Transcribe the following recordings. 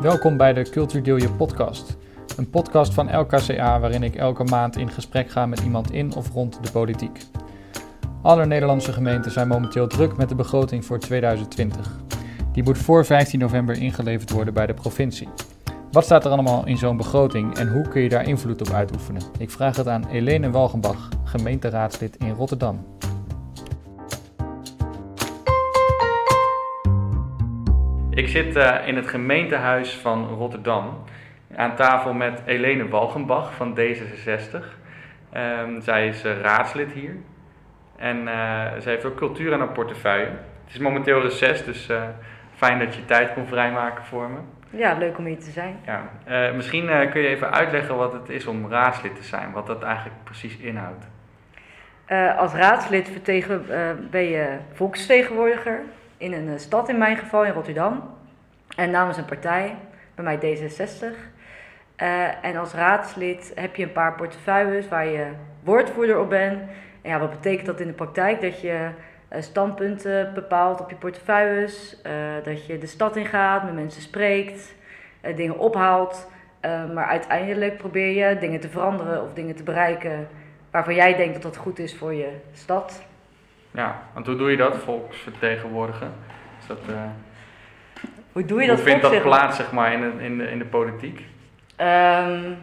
Welkom bij de Cultuur Deel Je podcast. Een podcast van LKCA waarin ik elke maand in gesprek ga met iemand in of rond de politiek. Alle Nederlandse gemeenten zijn momenteel druk met de begroting voor 2020. Die moet voor 15 november ingeleverd worden bij de provincie. Wat staat er allemaal in zo'n begroting en hoe kun je daar invloed op uitoefenen? Ik vraag het aan Helene Walgenbach, gemeenteraadslid in Rotterdam. Ik zit uh, in het gemeentehuis van Rotterdam aan tafel met Helene Walgenbach van D66. Um, zij is uh, raadslid hier en uh, zij heeft ook cultuur aan haar portefeuille. Het is momenteel reces, dus fijn dat je tijd kon vrijmaken voor me. Ja, leuk om hier te zijn. Ja. Misschien kun je even uitleggen wat het is om raadslid te zijn, wat dat eigenlijk precies inhoudt. Als raadslid vertegen, ben je volksvertegenwoordiger in een stad, in mijn geval in Rotterdam. En namens een partij, bij mij D66. en als raadslid heb je een paar portefeuilles waar je woordvoerder op bent. En ja, wat betekent dat in de praktijk? Dat je uh, standpunten bepaalt op je portefeuilles. Dat je de stad ingaat, met mensen spreekt, dingen ophaalt. maar uiteindelijk probeer je dingen te veranderen of dingen te bereiken waarvan jij denkt dat dat goed is voor je stad. Ja, want hoe doe je dat, volksvertegenwoordigen? Is dat, hoe doe je dat? Hoe vindt dat plaats zeg maar, in, de, in, de, in de politiek? Um,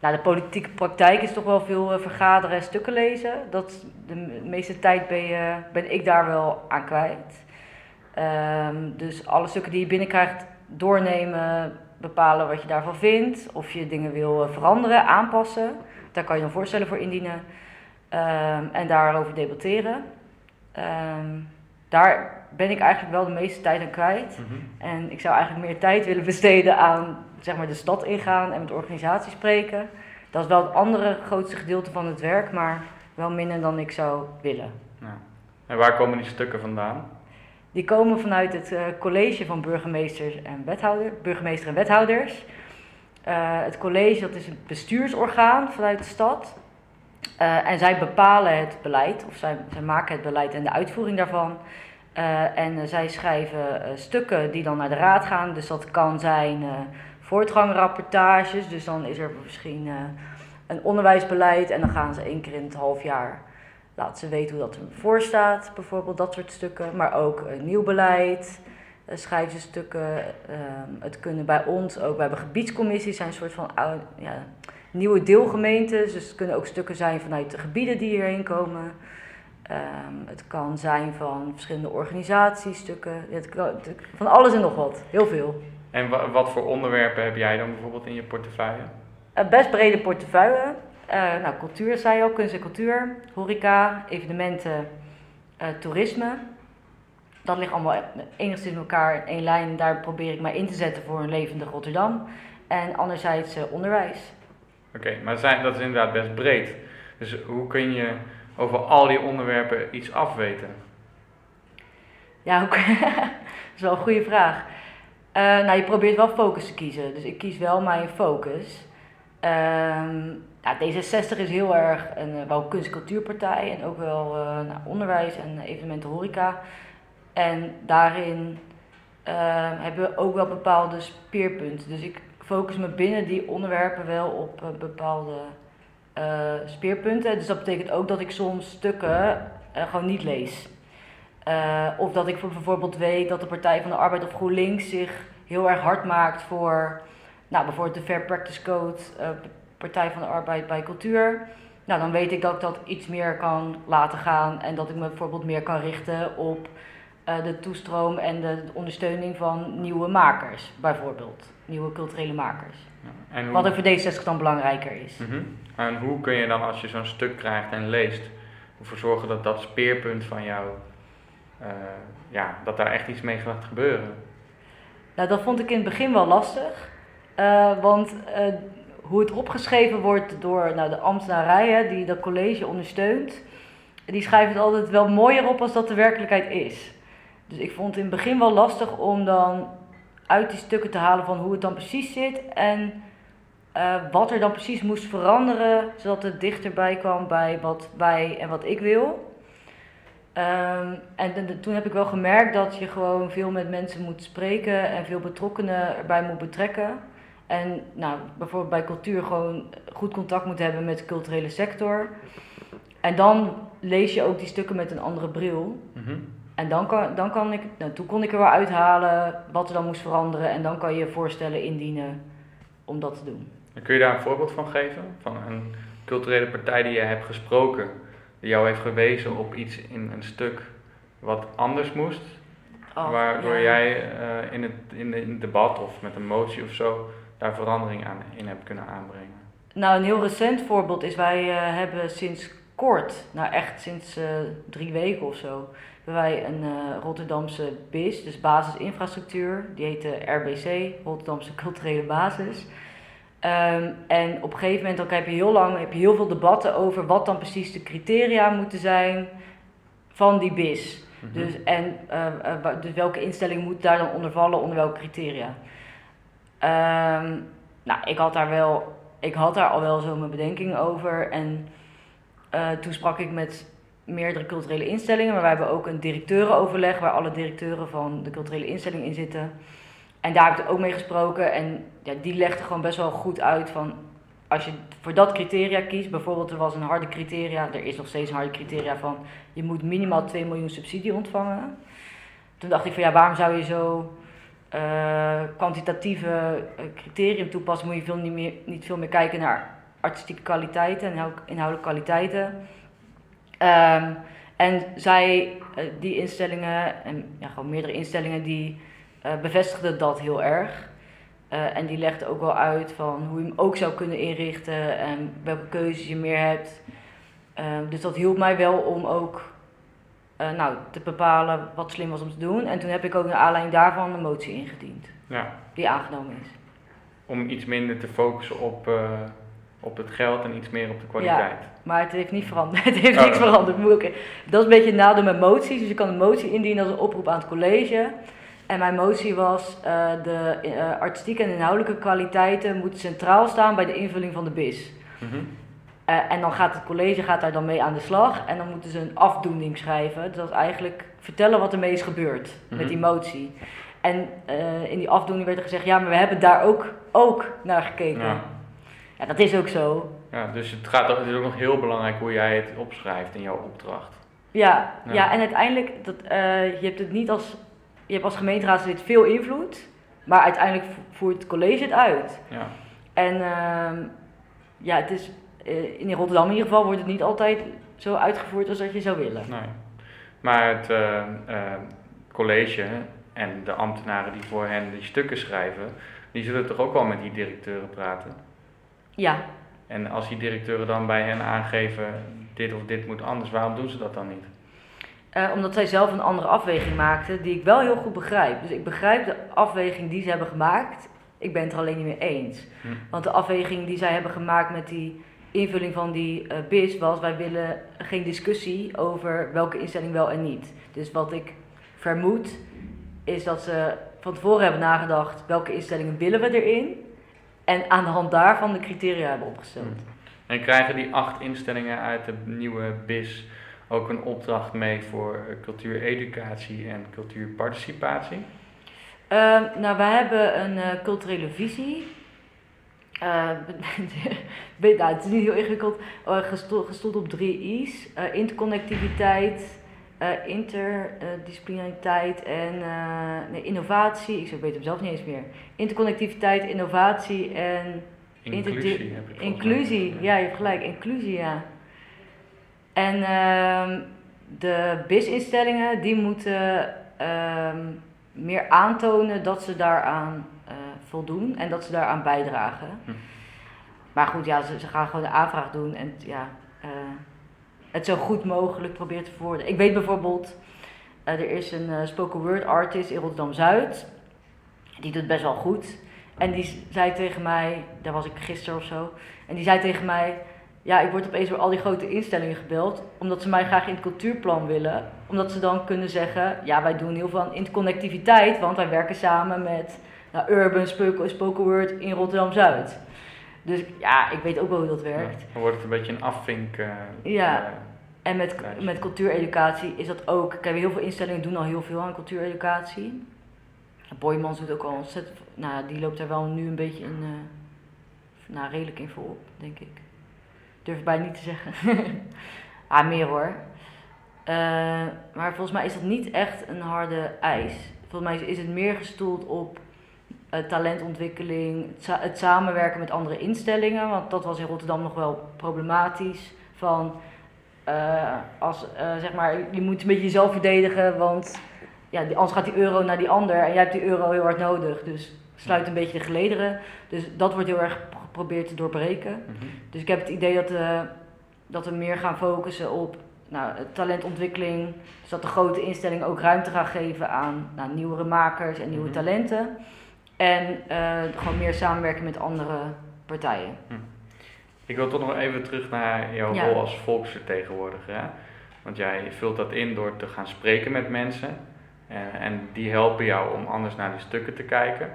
nou, de politieke praktijk is toch wel veel vergaderen en stukken lezen. Dat, de meeste tijd ben, je, ben ik daar wel aan kwijt. Um, dus alle stukken die je binnenkrijgt, doornemen, bepalen wat je daarvan vindt. Of je dingen wil veranderen, aanpassen. Daar kan je een voorstellen voor indienen. Um, en daarover debatteren. Um, daar ben ik eigenlijk wel de meeste tijd aan kwijt. Mm -hmm. En ik zou eigenlijk meer tijd willen besteden aan zeg maar, de stad ingaan en met organisaties spreken. Dat is wel het andere grootste gedeelte van het werk, maar wel minder dan ik zou willen. Ja. En waar komen die stukken vandaan? Die komen vanuit het uh, college van burgemeesters en wethouder, burgemeester en wethouders. Uh, het college dat is een bestuursorgaan vanuit de stad. Uh, en zij bepalen het beleid, of zij, zij maken het beleid en de uitvoering daarvan. en zij schrijven stukken die dan naar de raad gaan. Dus dat kan zijn voortgangrapportages. Dus dan is er misschien een onderwijsbeleid en dan gaan ze één keer in het half jaar laten ze weten hoe dat ervoor staat, bijvoorbeeld dat soort stukken. Maar ook nieuw beleid, schrijven ze stukken. Uh, het kunnen bij ons ook, we hebben gebiedscommissies, zijn een soort van ja, nieuwe deelgemeentes. Dus het kunnen ook stukken zijn vanuit de gebieden die hierheen komen. Um, het kan zijn van verschillende organisaties, stukken. Het kan, van alles en nog wat, heel veel. En wat voor onderwerpen heb jij dan bijvoorbeeld in je portefeuille? Een best brede portefeuille. Uh, nou, cultuur zei je ook, kunst en cultuur, horeca, evenementen, uh, toerisme. Dat ligt allemaal enigszins in elkaar in één lijn. Daar probeer ik mij in te zetten voor een levendig Rotterdam. En anderzijds uh, onderwijs. Oké, maar zijn, dat is inderdaad best breed. Dus hoe kun je over al die onderwerpen iets afweten? Ja, dat is wel een goede vraag. nou, je probeert wel focus te kiezen. Dus ik kies wel mijn focus. Um, nou, D66 is heel erg een uh, wel kunst- en cultuurpartij en ook wel uh, nou, onderwijs en evenementen horeca. En daarin uh, hebben we ook wel bepaalde speerpunten. Dus ik focus me binnen die onderwerpen wel op bepaalde speerpunten. Dus dat betekent ook dat ik soms stukken gewoon niet lees. of dat ik bijvoorbeeld weet dat de Partij van de Arbeid of GroenLinks zich heel erg hard maakt voor nou, bijvoorbeeld de Fair Practice Code Partij van de Arbeid bij Cultuur. Nou, dan weet ik dat ik dat iets meer kan laten gaan en dat ik me bijvoorbeeld meer kan richten op uh, de toestroom en de ondersteuning van nieuwe makers, bijvoorbeeld. Nieuwe culturele makers. Ja, en hoe... Wat er voor D60 dan belangrijker is. Mm -hmm. En hoe kun je dan, als je zo'n stuk krijgt en leest, ervoor zorgen dat dat speerpunt van jou, uh, ja, dat daar echt iets mee gaat gebeuren? Nou, dat vond ik in het begin wel lastig. Uh, want hoe het opgeschreven wordt door nou, de ambtenarij die dat college ondersteunt, die schrijven het altijd wel mooier op als dat de werkelijkheid is. Dus ik vond het in het begin wel lastig om dan uit die stukken te halen van hoe het dan precies zit en uh, wat er dan precies moest veranderen, zodat het dichterbij kwam bij wat wij en wat ik wil. Ehm, en toen heb ik wel gemerkt dat je gewoon veel met mensen moet spreken en veel betrokkenen erbij moet betrekken. En nou, bijvoorbeeld bij cultuur gewoon goed contact moet hebben met de culturele sector. En dan lees je ook die stukken met een andere bril. Mhm. En dan kan, dan kan ik, nou, toen kon ik er wel uithalen wat er dan moest veranderen. En dan kan je voorstellen indienen om dat te doen. En Kun je daar een voorbeeld van geven? Van een culturele partij die je hebt gesproken, die jou heeft gewezen op iets in een stuk wat anders moest, Oh, waardoor ja. jij eh, in, het, in, in het debat of met een motie of zo daar verandering aan in hebt kunnen aanbrengen. Nou, een heel recent voorbeeld is wij eh, hebben sinds kort, nou echt sinds eh, drie weken of zo, hebben wij een eh, Rotterdamse BIS, dus basisinfrastructuur. Die heet de RBC, Rotterdamse Culturele Basis. Ehm, en op een gegeven moment dan heb je heel lang heb je heel veel debatten over wat dan precies de criteria moeten zijn van die BIS. Mhm. Dus, en eh, eh, dus welke instelling moet daar dan onder vallen, onder welke criteria? Ehm, nou, ik had daar wel, ik had daar al wel zo mijn bedenkingen over. En eh, toen sprak ik met meerdere culturele instellingen, maar wij hebben ook een directeurenoverleg waar alle directeuren van de culturele instelling in zitten. En daar heb ik ook mee gesproken en ja, die legde gewoon best wel goed uit van als je voor dat criteria kiest, bijvoorbeeld er was een harde criteria, er is nog steeds een harde criteria van je moet minimaal 2 miljoen subsidie ontvangen. Toen dacht ik van ja, waarom zou je zo eh, kwantitatieve eh, criterium toepassen? Moet je veel niet, meer, niet veel meer kijken naar artistieke kwaliteiten en inhoud- inhoudelijke kwaliteiten. Ehm, en zij, eh, die instellingen, en ja, gewoon meerdere instellingen, die eh, bevestigden dat heel erg. Eh, en die legden ook wel uit van hoe je hem ook zou kunnen inrichten en welke keuzes je meer hebt. Ehm, dus dat hielp mij wel om ook nou, te bepalen wat slim was om te doen. En toen heb ik ook naar aanleiding daarvan een motie ingediend, Ja, die aangenomen is. om iets minder te focussen op, op het geld en iets meer op de kwaliteit. Maar het heeft niet veranderd. Het heeft Oh. niks veranderd. Moet ik- Dat is een beetje het nadeel met moties. Dus je kan een motie indienen als een oproep aan het college. En mijn motie was: eh, de eh, artistieke en inhoudelijke kwaliteiten moeten centraal staan bij de invulling van de BIS. Mhm. Eh, en dan gaat het college gaat daar dan mee aan de slag. En dan moeten ze een afdoening schrijven. Dus dat is eigenlijk vertellen wat ermee is gebeurd Mhm. met die motie. En in die afdoening werd er gezegd: ja, maar we hebben daar ook, ook naar gekeken. Ja. Ja, dat is ook zo. Ja, dus het, gaat, het is ook nog heel belangrijk hoe jij het opschrijft in jouw opdracht. Ja, Ja. ja. en uiteindelijk, dat, eh, je hebt het niet als, je hebt als gemeenteraadslid veel invloed, maar uiteindelijk vo- voert het college het uit. Ja. En ehm, ja, het is, eh, in Rotterdam in ieder geval wordt het niet altijd zo uitgevoerd als dat je zou willen. Nee. Maar het eh, college en de ambtenaren die voor hen die stukken schrijven, die zullen toch ook wel met die directeuren praten. Ja, En als die directeuren dan bij hen aangeven, dit of dit moet anders, waarom doen ze dat dan niet? eh, omdat zij zelf een andere afweging maakten, die ik wel heel goed begrijp. Dus ik begrijp de afweging die ze hebben gemaakt, ik ben het er alleen niet mee eens. Hm. Want de afweging die zij hebben gemaakt met die invulling van die eh BIS was: wij willen geen discussie over welke instelling wel en niet. Dus wat ik vermoed is dat ze van tevoren hebben nagedacht welke instellingen willen we erin. En aan de hand daarvan de criteria hebben opgesteld. En krijgen die acht instellingen uit de nieuwe BIS ook een opdracht mee voor cultuureducatie en cultuurparticipatie? Ehm, nou, wij hebben een eh, culturele visie. Eh, weet- nou, het is niet heel ingewikkeld. Uh, gestoeld, gestoeld op drie I's. Eh, interconnectiviteit, eh, interdisciplinariteit en eh, nee, innovatie. Ik weet het zelf niet eens meer. Interconnectiviteit, innovatie en Inclusie heb ik inclusie. Ja, je hebt gelijk, inclusie, ja. En ehm, de BIS-instellingen die moeten ehm, meer aantonen dat ze daaraan eh, voldoen en dat ze daaraan bijdragen. Hm. Maar goed, ja, ze, ze gaan gewoon de aanvraag doen en ja, het zo goed mogelijk proberen te verwoorden. Ik weet bijvoorbeeld, eh, er is een eh, spoken word artist in Rotterdam-Zuid. Die doet best wel goed. En die zei tegen mij, daar was ik gisteren of zo. En die zei tegen mij, ja, ik word opeens door al die grote instellingen gebeld. Omdat ze mij graag in het cultuurplan willen. Omdat ze dan kunnen zeggen, ja, wij doen heel veel aan interconnectiviteit. Want wij werken samen met nou, Urban Spoken, Word in Rotterdam-Zuid. Dus ja, ik weet ook wel hoe dat werkt. Ja, dan wordt het een beetje een afvink. eh, Ja. eh, En met, met cultuureducatie is dat ook. Kijk, heel veel instellingen doen al heel veel aan cultuureducatie. Boymans doet ook al ontzettend. Nou, ja, die loopt daar wel nu een beetje in. eh, nou, redelijk in voorop, denk ik. Durf bijna niet te zeggen. ah, meer hoor. Maar volgens mij is dat niet echt een harde eis. Volgens mij is het meer gestoeld op eh, talentontwikkeling, het, sa- het samenwerken met andere instellingen. Want dat was in Rotterdam nog wel problematisch. Van eh, als eh, zeg maar, je moet een beetje jezelf verdedigen, want ja, anders gaat die euro naar die ander en jij hebt die euro heel hard nodig. Dus sluit een beetje de gelederen. Dus dat wordt heel erg geprobeerd te doorbreken. Mhm. Dus ik heb het idee dat, dat we meer gaan focussen op nou, talentontwikkeling. Dus dat de grote instellingen ook ruimte gaan geven aan nou, nieuwere makers en nieuwe Mhm. talenten. En eh, gewoon meer samenwerken met andere partijen. Ik wil toch nog even terug naar jouw Ja. rol als volksvertegenwoordiger. Hè? Want jij vult dat in door te gaan spreken met mensen. En, en die helpen jou om anders naar die stukken te kijken.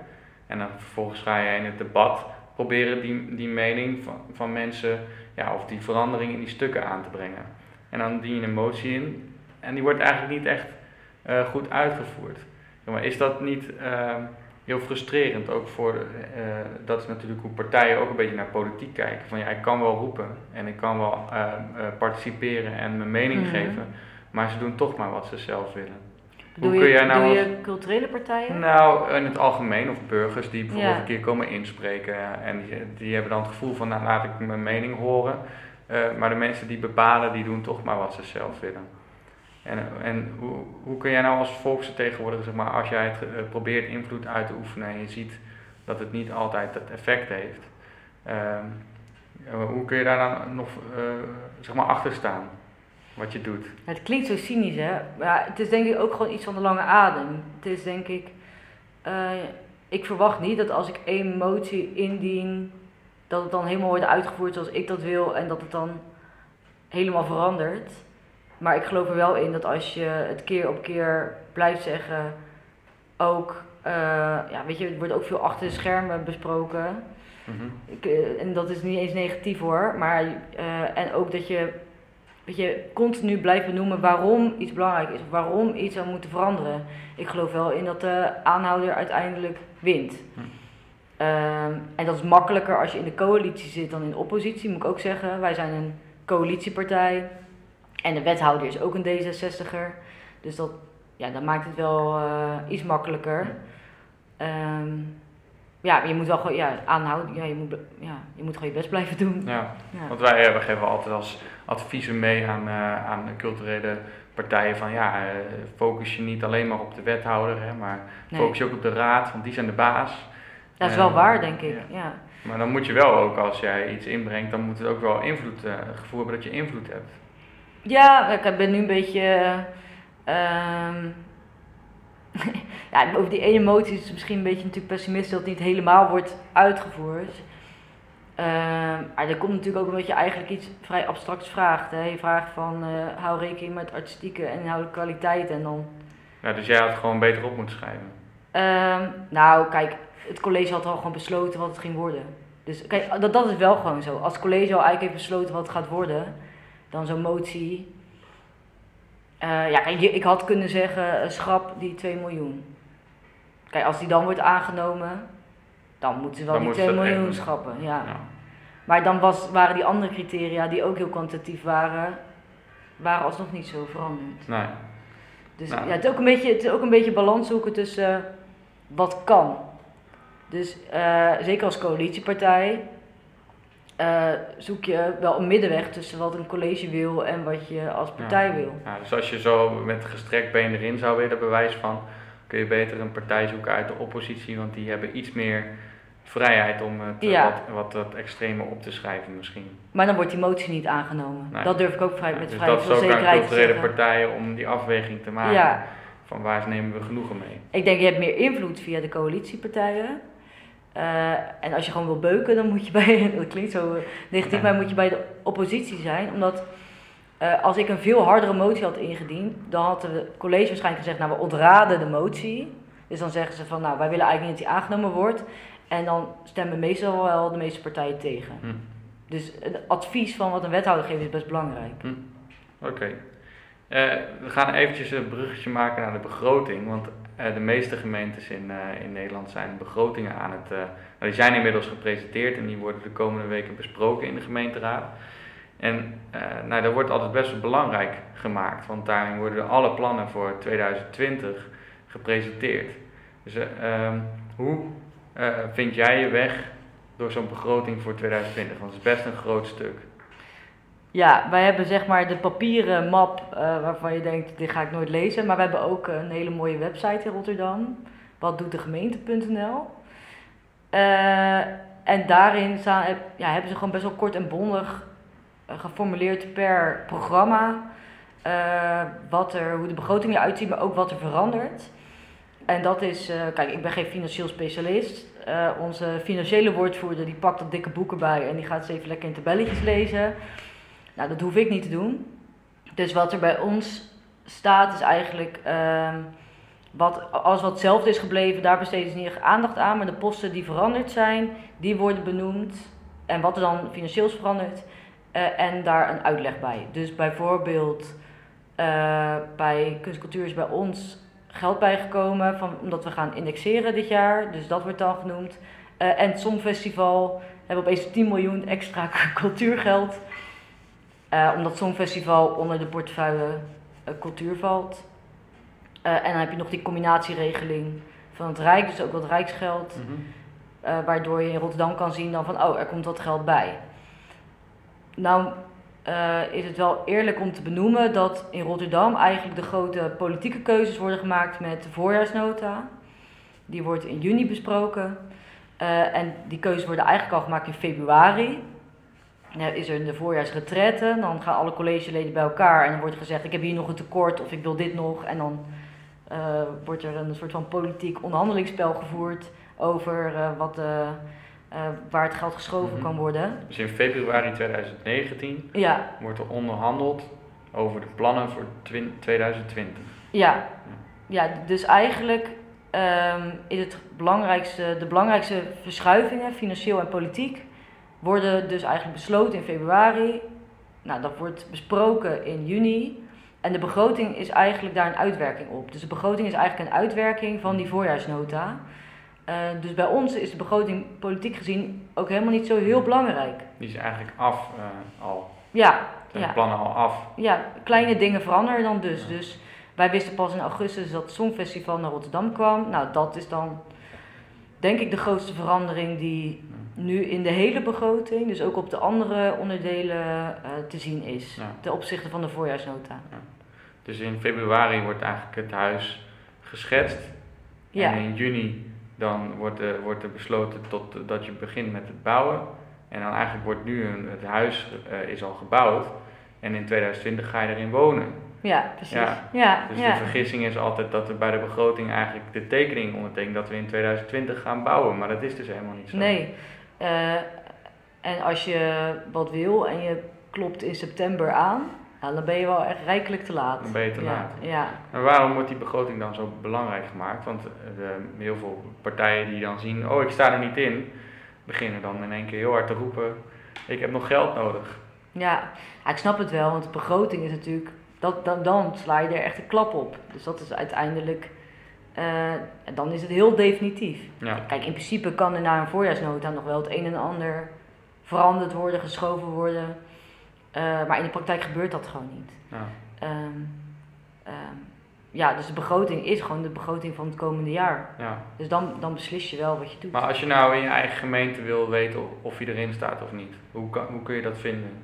En dan vervolgens ga jij in het debat proberen die, die mening van, van mensen, ja, of die verandering in die stukken aan te brengen. En dan dien je een motie in. En die wordt eigenlijk niet echt eh, goed uitgevoerd. Maar is dat niet ehm, heel frustrerend ook voor, eh, dat is natuurlijk hoe partijen ook een beetje naar politiek kijken. Van ja, ik kan wel roepen en ik kan wel eh, eh, participeren en mijn mening Mhm. geven, maar ze doen toch maar wat ze zelf willen. Doe kun je, jij nou doe als- je culturele partijen? Nou, in het algemeen, of burgers die bijvoorbeeld Ja. een keer komen inspreken en die, die hebben dan het gevoel van, nou laat ik mijn mening horen. Maar de mensen die bepalen, die doen toch maar wat ze zelf willen. En, en hoe, kun jij nou als volksvertegenwoordiger, zeg maar, als jij het eh, probeert invloed uit te oefenen en je ziet dat het niet altijd dat effect heeft, ehm, eh, hoe kun je daar dan nog eh, zeg maar achter staan, wat je doet? Het klinkt zo cynisch, hè? Maar het is denk ik ook gewoon iets van de lange adem. Het is denk ik... ik verwacht niet dat als ik één motie indien... dat het dan helemaal wordt uitgevoerd zoals ik dat wil... en dat het dan helemaal verandert. Maar ik geloof er wel in dat als je het keer op keer blijft zeggen... ook... eh, ja, weet je, het wordt ook veel achter de schermen besproken... Mhm. Ik, eh, en dat is niet eens negatief hoor, maar eh, en ook dat je, weet je continu blijft benoemen waarom iets belangrijk is, of waarom iets zou moeten veranderen. Ik geloof wel in dat de aanhouder uiteindelijk wint. Hm. Ehm, en dat is makkelijker als je in de coalitie zit dan in de oppositie, moet ik ook zeggen. Wij zijn een coalitiepartij en de wethouder is ook een D66er. Dus dat, ja, dat maakt het wel eh, iets makkelijker. Ehm, ja, maar je moet wel gewoon ja, aanhouden. Ja, je, moet, ja, je moet gewoon je best blijven doen. Ja. Ja. Want wij, eh, we geven altijd als adviezen mee aan, eh, aan culturele partijen van ja, focus je niet alleen maar op de wethouder, hè, maar focus je ook op de raad, want die zijn de baas. Dat is wel waar, denk ik. ja. Ja. Maar dan moet je wel ook, als jij iets inbrengt, dan moet het ook wel invloed, het gevoel hebben dat je invloed hebt. Ja, ik ben nu een beetje. ehm, ja, over die ene motie is het misschien een beetje natuurlijk pessimistisch dat het niet helemaal wordt uitgevoerd. Ehm, maar er komt natuurlijk ook omdat je eigenlijk iets vrij abstracts vraagt. Hè. Je vraagt van eh, hou rekening met artistieke en inhoudelijke kwaliteit en dan Ja, dus jij had het gewoon beter op moeten schrijven. Ehm, nou, kijk, het college had al gewoon besloten wat het ging worden. Dus kijk, dat, dat is wel gewoon zo. Als het college al eigenlijk heeft besloten wat het gaat worden, dan zo'n motie. Eh, ja, kijk, ik had kunnen zeggen, schrap die 2 miljoen. Kijk, als die dan wordt aangenomen, dan moeten ze wel Dan die moeten 2 ze dat echt miljoen schrappen. Ja. Ja. Maar dan was, waren die andere criteria, die ook heel kwantitatief waren, waren alsnog niet zo veranderd. Nee. Dus Nou. ja, het, is ook een beetje, het is ook een beetje balans zoeken tussen eh, wat kan. Dus eh, zeker als coalitiepartij eh, zoek je wel een middenweg tussen wat een college wil en wat je als partij wil. Ja, dus als je zo met gestrekt been erin zou willen, bewijs van, kun je beter een partij zoeken uit de oppositie, want die hebben iets meer vrijheid om het eh, Ja. wat, wat, wat extreme op te schrijven misschien. Maar dan wordt die motie niet aangenomen. Nee. Dat durf ik ook vrij, met dus vrij dat is ook aan te zeggen. partijen om die afweging te maken Ja, van waar nemen we genoegen mee. ik denk je hebt meer invloed via de coalitiepartijen. Eh, en als je gewoon wil beuken, dan moet je bij, dat klinkt zo negatief, maar moet je bij de oppositie zijn. Omdat eh, als ik een veel hardere motie had ingediend, dan had het college waarschijnlijk gezegd, nou we ontraden de motie. Dus dan zeggen ze van, nou wij willen eigenlijk niet dat die aangenomen wordt. En dan stemmen meestal wel de meeste partijen tegen. Hm. Dus het advies van wat een wethouder geeft is best belangrijk. Hm. Oké. Eh, we gaan eventjes een bruggetje maken naar de begroting. Want uh, de meeste gemeentes in, uh, in Nederland zijn begrotingen aan het. Nou, die zijn inmiddels gepresenteerd en die worden de komende weken besproken in de gemeenteraad. En nou, dat wordt altijd best wel belangrijk gemaakt, want daarin worden alle plannen voor 2020 gepresenteerd. Dus ehm, hoe vind jij je weg door zo'n begroting voor 2020? Want het is best een groot stuk. Ja, wij hebben zeg maar de papieren map uh, waarvan je denkt, dit ga ik nooit lezen. Maar we hebben ook een hele mooie website in Rotterdam. Wat doet de gemeente.nl. Uh, en daarin staan, ja, hebben ze gewoon best wel kort en bondig uh, geformuleerd per programma. wat er, hoe de begroting eruit ziet, maar ook wat er verandert. En dat is, kijk, ik ben geen financieel specialist. onze financiële woordvoerder die pakt dat dikke boeken bij en die gaat ze even lekker in tabelletjes lezen. Nou, dat hoef ik niet te doen. Dus wat er bij ons staat is eigenlijk, uh, wat, als wat hetzelfde is gebleven, daar besteden ze niet aandacht aan. Maar de posten die veranderd zijn, die worden benoemd. En wat er dan financieel is veranderd. Uh, en daar een uitleg bij. Dus bijvoorbeeld uh, bij kunstcultuur is bij ons geld bijgekomen, van, omdat we gaan indexeren dit jaar. Dus dat wordt dan genoemd. Uh, en het Songfestival hebben opeens 10 miljoen extra cultuurgeld. Uh, omdat Songfestival onder de portefeuille uh, cultuur valt. Uh, en dan heb je nog die combinatieregeling van het Rijk, dus ook wat Rijksgeld. Mm -hmm. waardoor je in Rotterdam kan zien dan van, oh, er komt wat geld bij. Nou is het wel eerlijk om te benoemen dat in Rotterdam eigenlijk de grote politieke keuzes worden gemaakt met de voorjaarsnota. Die wordt in juni besproken. en die keuzes worden eigenlijk al gemaakt in februari is er in de voorjaarsretraite. Dan gaan alle collegeleden bij elkaar en dan wordt gezegd: Ik heb hier nog een tekort of ik wil dit nog. En dan uh, wordt er een soort van politiek onderhandelingsspel gevoerd over uh, wat, uh, waar het geld geschoven mm -hmm. kan worden. Dus in februari 2019 ja. wordt er onderhandeld over de plannen voor 2020. Ja, ja dus eigenlijk um, is het belangrijkste, de belangrijkste verschuivingen, financieel en politiek worden dus eigenlijk besloten in februari. Nou, dat wordt besproken in juni. En de begroting is eigenlijk daar een uitwerking op. Dus de begroting is eigenlijk een uitwerking van die voorjaarsnota. Uh, dus bij ons is de begroting politiek gezien ook helemaal niet zo heel belangrijk. Die is eigenlijk af uh, al. Ja. Zijn ja. plannen al af. Ja, kleine dingen veranderen dan dus. Ja. Dus wij wisten pas in augustus dat het Songfestival naar Rotterdam kwam. Nou, dat is dan denk ik de grootste verandering die nu in de hele begroting, dus ook op de andere onderdelen uh, te zien is. Ja. Ten opzichte van de voorjaarsnota. Ja. Dus in februari wordt eigenlijk het huis geschetst. Ja. En in juni dan wordt er, wordt er besloten tot, dat je begint met het bouwen. En dan eigenlijk wordt nu een, het huis uh, is al gebouwd. En in 2020 ga je erin wonen. Ja, precies. Ja. ja dus de vergissing is altijd dat er bij de begroting eigenlijk de tekening ondertekent dat we in 2020 gaan bouwen. Maar dat is dus helemaal niet zo. Nee. Uh, en als je wat wil en je klopt in september aan, nou, dan ben je wel echt rijkelijk te laat. Dan ben je te ja, laat. Ja. En waarom wordt die begroting dan zo belangrijk gemaakt? Want uh, heel veel partijen die dan zien, oh ik sta er niet in, beginnen dan in één keer heel hard te roepen, ik heb nog geld nodig. Ja, ja ik snap het wel, want de begroting is natuurlijk, dat, dan, dan sla je er echt een klap op. Dus dat is uiteindelijk uh, dan is het heel definitief. Ja. Kijk, in principe kan er na een voorjaarsnota nog wel het een en ander veranderd worden, geschoven worden. Uh, maar in de praktijk gebeurt dat gewoon niet. Ja. Um, um, ja, dus de begroting is gewoon de begroting van het komende jaar. Ja. Dus dan, dan beslis je wel wat je doet. Maar als je nou in je eigen gemeente wil weten of je erin staat of niet, hoe, kan, hoe kun je dat vinden?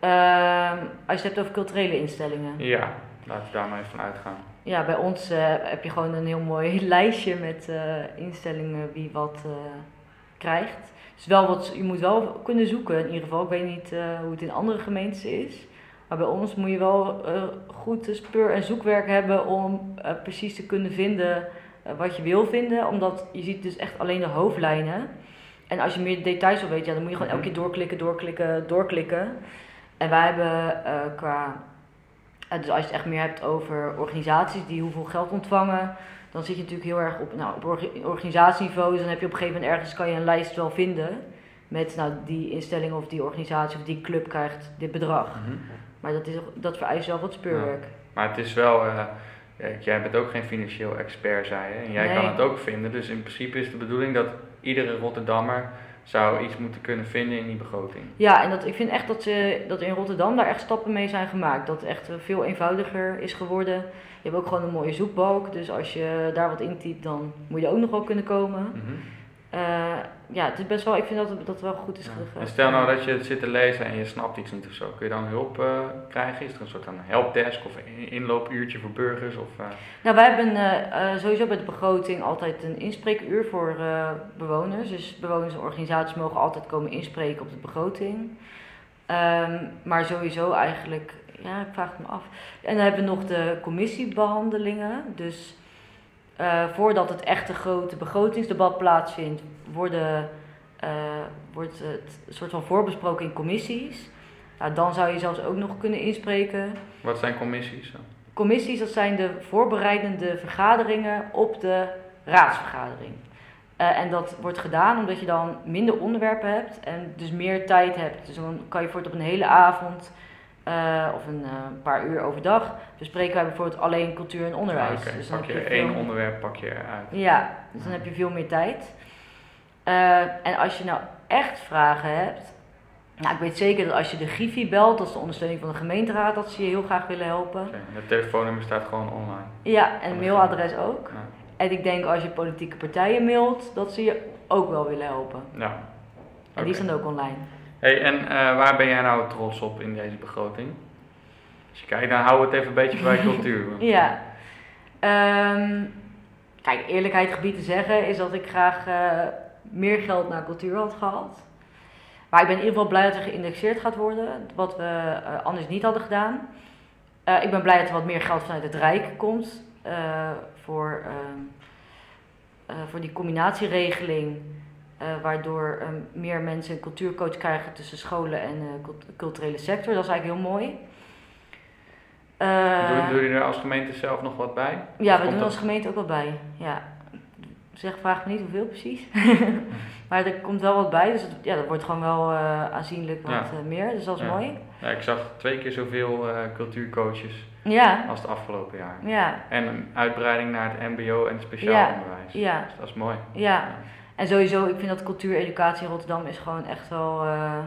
Uh, als je het hebt over culturele instellingen. Ja, laten we daar maar even van uitgaan. Ja, bij ons uh, heb je gewoon een heel mooi lijstje met uh, instellingen wie wat uh, krijgt. Dus wel wat, je moet wel kunnen zoeken in ieder geval. Ik weet niet hoe het in andere gemeentes is. Maar bij ons moet je wel goed speur- en zoekwerk hebben om precies te kunnen vinden wat je wil vinden. Omdat je ziet dus echt alleen de hoofdlijnen. En als je meer details wil weten, ja, dan moet je gewoon elke keer doorklikken, doorklikken, doorklikken. En wij hebben qua uh, dus als je het echt meer hebt over organisaties die hoeveel geld ontvangen, dan zit je natuurlijk heel erg op, nou, op organisatieniveau. Dus dan heb je op een gegeven moment ergens kan je een lijst wel vinden met nou, die instelling of die organisatie of die club krijgt dit bedrag. Mhm. Maar dat, is, dat vereist wel wat speurwerk. Maar het is wel, uh, jij bent ook geen financieel expert, zei je. En jij kan het ook vinden. Dus in principe is de bedoeling dat iedere Rotterdammer zou iets moeten kunnen vinden in die begroting. Ja, en dat, ik vind echt dat, ze, dat in Rotterdam daar echt stappen mee zijn gemaakt. Dat het echt veel eenvoudiger is geworden. Je hebt ook gewoon een mooie zoekbalk. Dus als je daar wat intypt, dan moet je ook nog wel kunnen komen. Mm ja, het is best wel, ik vind dat het, dat wel goed is ja. En stel nou dat je het zit te lezen en je snapt iets niet of zo. Kun je dan hulp uh, krijgen? Is er een soort van helpdesk of een inloopuurtje voor burgers? Of, uh... Nou, wij hebben uh, sowieso bij de begroting altijd een inspreekuur voor bewoners. Dus bewoners en organisaties mogen altijd komen inspreken op de begroting. Um, maar sowieso eigenlijk, ja, ik vraag het me af. En dan hebben we nog de commissiebehandelingen. Dus uh, voordat het echte grote begrotingsdebat plaatsvindt, worden, uh, wordt het een soort van voorbesproken in commissies. Nou, dan zou je zelfs ook nog kunnen inspreken. Wat zijn commissies? Commissies, dat zijn de voorbereidende vergaderingen op de raadsvergadering. Uh, en dat wordt gedaan omdat je dan minder onderwerpen hebt en dus meer tijd hebt. Dus dan kan je voor het op een hele avond uh, of een uh, paar uur overdag bespreken wij bijvoorbeeld alleen cultuur en onderwijs. Ah, okay. Dus dan pak je, heb je één onderwerp pak je uit. Ja, dus dan heb je veel meer tijd. Uh, en als je nou echt vragen hebt, nou ik weet zeker dat als je de Griffie belt, dat is de ondersteuning van de gemeenteraad, dat ze je heel graag willen helpen. Okay. Het telefoonnummer staat gewoon online. Ja, en mailadres ook. Ja. En ik denk als je politieke partijen mailt, dat ze je ook wel willen helpen. Ja. Okay. En die staan ook online. Hey, en uh, waar ben jij nou trots op in deze begroting? Als je kijkt, dan hou het even een beetje bij cultuur. ja. Um, kijk, eerlijkheid gebied te zeggen is dat ik graag uh, meer geld naar cultuur had gehad. Maar ik ben in ieder geval blij dat er geïndexeerd gaat worden, wat we uh, anders niet hadden gedaan. ik ben blij dat er wat meer geld vanuit het Rijk komt voor, ehm, voor die combinatieregeling. Uh, waardoor um, meer mensen een cultuurcoach krijgen tussen scholen en uh, culturele sector. Dat is eigenlijk heel mooi. Uh, doen, jullie er als gemeente zelf nog wat bij? Ja, we doen als gemeente ook wat bij. Ja. Zeg, vraag me niet hoeveel precies. maar er komt wel wat bij, dus het, ja, dat wordt gewoon wel aanzienlijk wat meer. Dus dat is mooi. Ja, ik zag twee keer zoveel cultuurcoaches ja. als het afgelopen jaar. Ja. En een uitbreiding naar het MBO en het speciaal onderwijs. Ja. Dus dat is mooi. ja. En sowieso, ik vind dat cultuureducatie in Rotterdam is gewoon echt wel uh,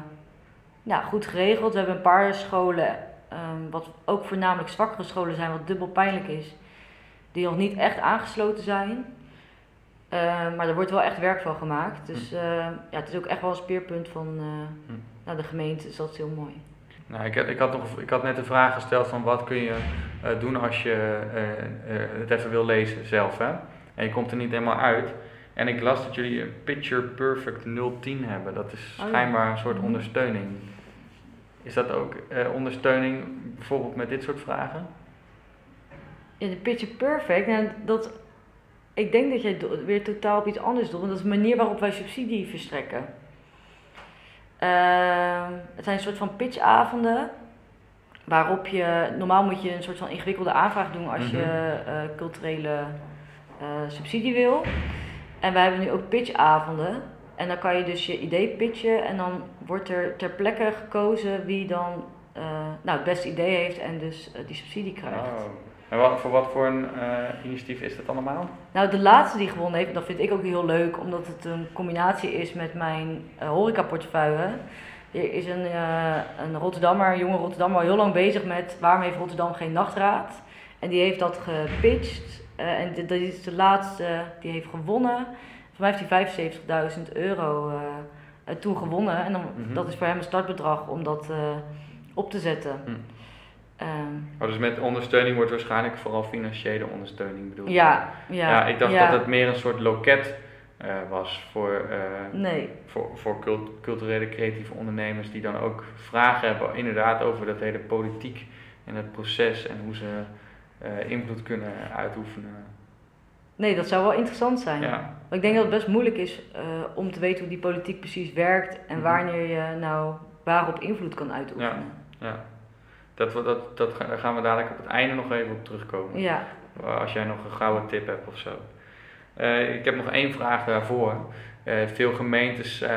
ja, goed geregeld. We hebben een paar scholen, um, wat ook voornamelijk zwakkere scholen zijn, wat dubbel pijnlijk is, die nog niet echt aangesloten zijn. Uh, maar er wordt wel echt werk van gemaakt. Dus uh, ja, het is ook echt wel een speerpunt van hm. nou, de gemeente, dus dat is heel mooi. Nou, ik, ik, had nog, ik had net een vraag gesteld van wat kun je doen als je het even wil lezen zelf. Hè? En je komt er niet helemaal uit. En ik las dat jullie een Picture Perfect 010 hebben. Dat is oh schijnbaar een soort mhm. ondersteuning. Is dat ook eh, ondersteuning bijvoorbeeld met dit soort vragen? Ja, de Picture Perfect, nou, dat, ik denk dat jij weer totaal op iets anders doet. Want dat is de manier waarop wij subsidie verstrekken. Uh, het zijn een soort van pitchavonden. Waarop je, normaal moet je een soort van ingewikkelde aanvraag doen als je uh, culturele uh, subsidie wil. En wij hebben nu ook pitchavonden. En dan kan je dus je idee pitchen en dan wordt er ter plekke gekozen wie dan uh, nou, het beste idee heeft en dus uh, die subsidie krijgt. Oh. En wat, voor wat voor een uh, initiatief is dat allemaal? Nou, de laatste die gewonnen heeft, dat vind ik ook heel leuk, omdat het een combinatie is met mijn horecaportefeuille. Er is een, een Rotterdammer, een jonge Rotterdammer, al heel lang bezig met waarom heeft Rotterdam geen nachtraad. En die heeft dat gepitcht uh, en dat is de laatste die heeft gewonnen. Voor mij heeft hij 75.000 euro uh, toen gewonnen. En dan, mm -hmm. dat is voor hem een startbedrag om dat uh, op te zetten. Mm. Um, oh, dus met ondersteuning wordt waarschijnlijk vooral financiële ondersteuning bedoeld? Ja, ja. ja ik dacht ja. dat het meer een soort loket was voor, nee. voor, voor cult culturele creatieve ondernemers die dan ook vragen hebben inderdaad over dat hele politiek en het proces en hoe ze uh, invloed kunnen uitoefenen. Nee, dat zou wel interessant zijn. Ja. Maar ik denk dat het best moeilijk is uh, om te weten hoe die politiek precies werkt en mhm. wanneer je nou waarop invloed kan uitoefenen. Ja, ja. Dat, dat, dat, daar gaan we dadelijk op het einde nog even op terugkomen. Ja. Als jij nog een gouden tip hebt of zo. Uh, ik heb nog één vraag daarvoor. Uh, veel gemeentes uh,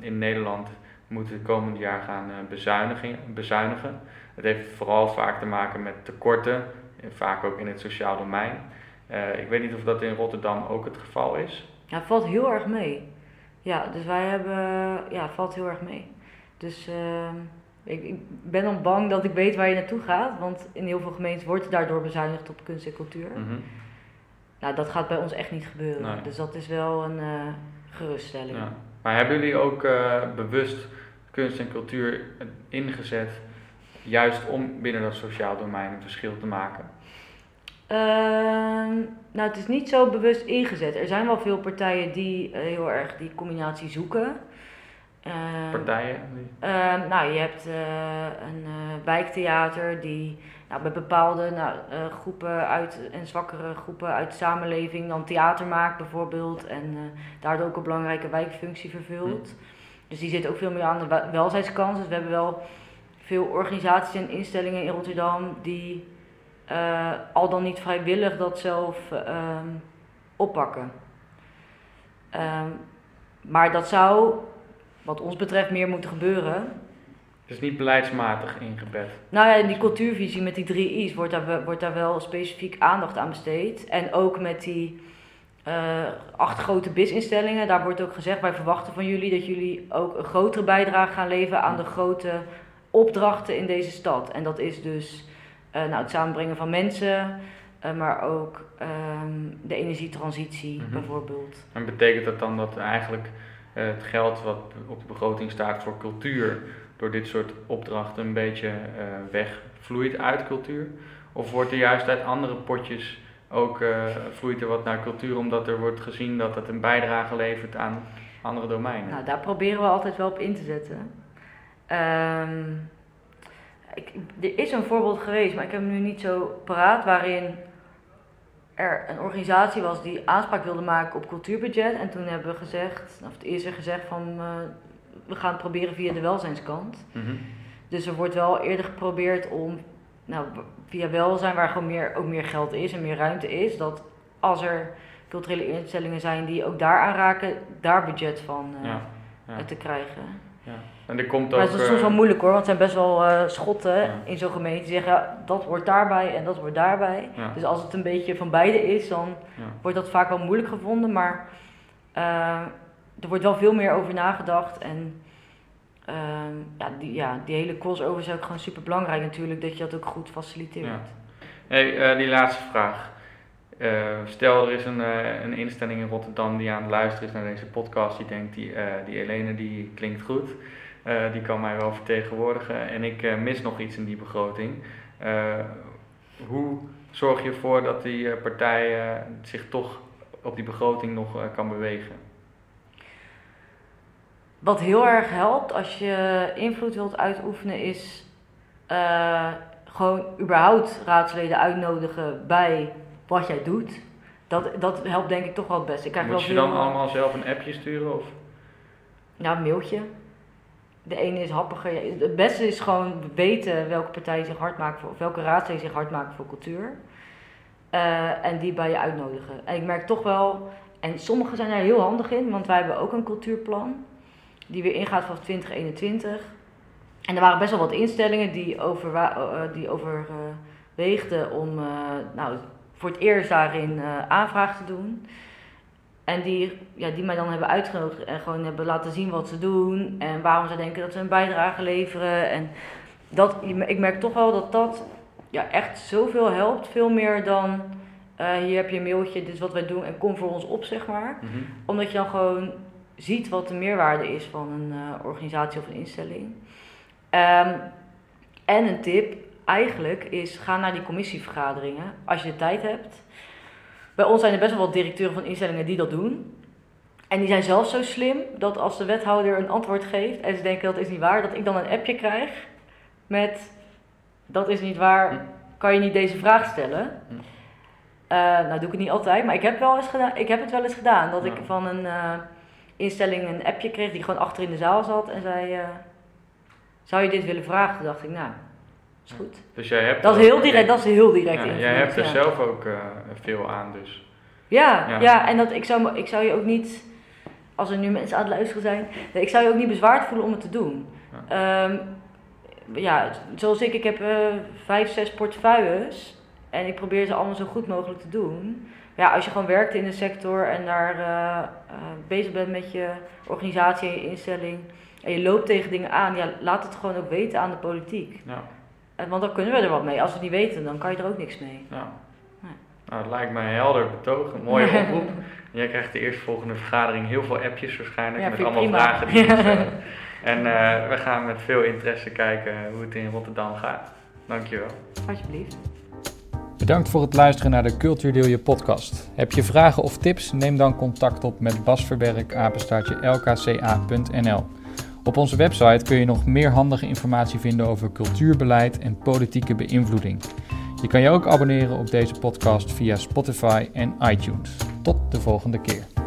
in Nederland moeten het komende jaar gaan bezuinigen. bezuinigen. Het heeft vooral vaak te maken met tekorten, vaak ook in het sociaal domein. ik weet niet of dat in Rotterdam ook het geval is. Ja, het valt heel erg mee. Ja, dus wij hebben, ja, het valt heel erg mee. Dus ehm, ik, ik, ben dan bang dat ik weet waar je naartoe gaat, want in heel veel gemeenten wordt daardoor bezuinigd op kunst en cultuur. Mhm. Nou, dat gaat bij ons echt niet gebeuren. Dus dat is wel een uh, geruststelling. Ja. Maar hebben jullie ook bewust kunst en cultuur ingezet, juist om binnen dat sociaal domein een verschil te maken? Ehm, nou, het is niet zo bewust ingezet. Er zijn wel veel partijen die uh, heel erg die combinatie zoeken. Ehm, partijen? Ehm, nou, je hebt uh, een uh, wijktheater die nou, bij bepaalde nou, groepen uit, en zwakkere groepen uit de samenleving dan theater maakt bijvoorbeeld. En daardoor ook een belangrijke wijkfunctie vervult. Hm. Dus die zit ook veel meer aan de welzijnskant. Dus we hebben wel veel organisaties en instellingen in Rotterdam die uh, al dan niet vrijwillig dat zelf uh, oppakken. Um, maar dat zou, wat ons betreft, meer moeten gebeuren. Dus niet beleidsmatig ingebed. Nou ja, in die cultuurvisie met die drie I's wordt daar, wordt daar wel specifiek aandacht aan besteed. En ook met die uh, acht grote BIS-instellingen, daar wordt ook gezegd: wij verwachten van jullie dat jullie ook een grotere bijdrage gaan leveren aan de grote opdrachten in deze stad. En dat is dus uh, nou, het samenbrengen van mensen, uh, maar ook um, de energietransitie mm -hmm. bijvoorbeeld. En betekent dat dan dat eigenlijk uh, het geld wat op de begroting staat voor cultuur door dit soort opdrachten een beetje wegvloeit uit cultuur? Of wordt er juist uit andere potjes ook vloeit er wat naar cultuur omdat er wordt gezien dat het een bijdrage levert aan andere domeinen? Nou, daar proberen we altijd wel op in te zetten. Um, ik, er is een voorbeeld geweest, maar ik heb hem nu niet zo paraat, waarin er een organisatie was die aanspraak wilde maken op cultuurbudget. En toen hebben we gezegd, of het eerst gezegd van uh, we gaan het proberen via de welzijnskant. Mm Dus er wordt wel eerder geprobeerd om nou, via welzijn, waar gewoon meer, ook meer geld is en meer ruimte is, dat als er culturele instellingen zijn die ook daar aanraken, daar budget van uh, ja, ja. te krijgen. Ja. En er komt maar het is soms wel eh, moeilijk hoor, want het zijn best wel uh, schotten in zo'n gemeente die zeggen ja, dat wordt daarbij en dat wordt daarbij. Dus als het een beetje van beide is, dan wordt dat vaak wel moeilijk gevonden. Maar uh, er wordt wel veel meer over nagedacht. En ehm, ja, die, ja, die hele crossover is ook gewoon super belangrijk natuurlijk, dat je dat ook goed faciliteert. Hey, die laatste vraag. Stel er is een, een instelling in Rotterdam die aan het luisteren is naar deze podcast, die denkt die, die Helene die klinkt goed. Die kan mij wel vertegenwoordigen en ik mis nog iets in die begroting. Hoe zorg je ervoor dat die partij zich toch op die begroting nog kan bewegen? Wat heel erg helpt als je invloed wilt uitoefenen is gewoon überhaupt raadsleden uitnodigen bij wat jij doet. Dat, dat helpt denk ik toch wel het beste. Ik krijg Moet je dan allemaal zelf een appje sturen? Of? Ja, een mailtje de ene is happiger. Het beste is gewoon weten welke partij zich hard maakt voor, of welke raadsleden zich hard maken voor cultuur. Uh, en die bij je uitnodigen. En ik merk toch wel, en sommigen zijn daar heel handig in, want wij hebben ook een cultuurplan die weer ingaat van 2021. En er waren best wel wat instellingen die, over, uh, die overweegden om uh, nou, voor het eerst daarin aanvraag te doen. En die, ja, die mij dan hebben uitgenodigd en gewoon hebben laten zien wat ze doen. En waarom ze denken dat ze een bijdrage leveren. En dat, ik merk toch wel dat dat ja, echt zoveel helpt. Veel meer dan uh, hier heb je een mailtje, dit is wat wij doen en kom voor ons op, zeg maar. Mhm. Omdat je dan gewoon ziet wat de meerwaarde is van een uh, organisatie of een instelling. Um, en een tip eigenlijk is, ga naar die commissievergaderingen als je de tijd hebt. Bij ons zijn er best wel wat directeuren van instellingen die dat doen. En die zijn zelf zo slim dat als de wethouder een antwoord geeft en ze denken dat is niet waar, dat ik dan een appje krijg met dat is niet waar, hm. kan je niet deze vraag stellen? Uh, nou doe ik het niet altijd, maar ik heb, wel eens gedaan, ik heb het wel eens gedaan. Dat ik van een uh, instelling een appje kreeg die gewoon achter in de zaal zat en zei: uh, Zou je dit willen vragen? Toen dacht ik, nou, is goed. Dus jij hebt dat is heel direct, dat is heel direct ja, Jij hebt er zelf ook uh, veel aan dus. Ja, ja, en dat, ik, zou, ik zou je ook niet, als er nu mensen aan het luisteren zijn, ik zou je ook niet bezwaard voelen om het te doen. Um, ja, zoals ik, ik heb uh, vijf, zes portefeuilles. En ik probeer ze allemaal zo goed mogelijk te doen. Ja, als je gewoon werkt in de sector en daar bezig bent met je organisatie en je instelling. En je loopt tegen dingen aan, ja, laat het gewoon ook weten aan de politiek. Ja. Want dan kunnen we er wat mee. Als we het niet weten, dan kan je er ook niks mee. Ja. Nou, het lijkt mij een helder betoog, een mooie oproep. Jij krijgt de eerstvolgende vergadering heel veel appjes waarschijnlijk met allemaal vragen die. En uh, we gaan met veel interesse kijken hoe het in Rotterdam gaat. Dankjewel. Alsjeblieft. Bedankt voor het luisteren naar de Cultuurdeel Je podcast. Heb je vragen of tips? Neem dan contact op met Bas Verberg, lkca.nl. Op onze website kun je nog meer handige informatie vinden over cultuurbeleid en politieke beïnvloeding. Je kan je ook abonneren op deze podcast via Spotify en iTunes. Tot de volgende keer.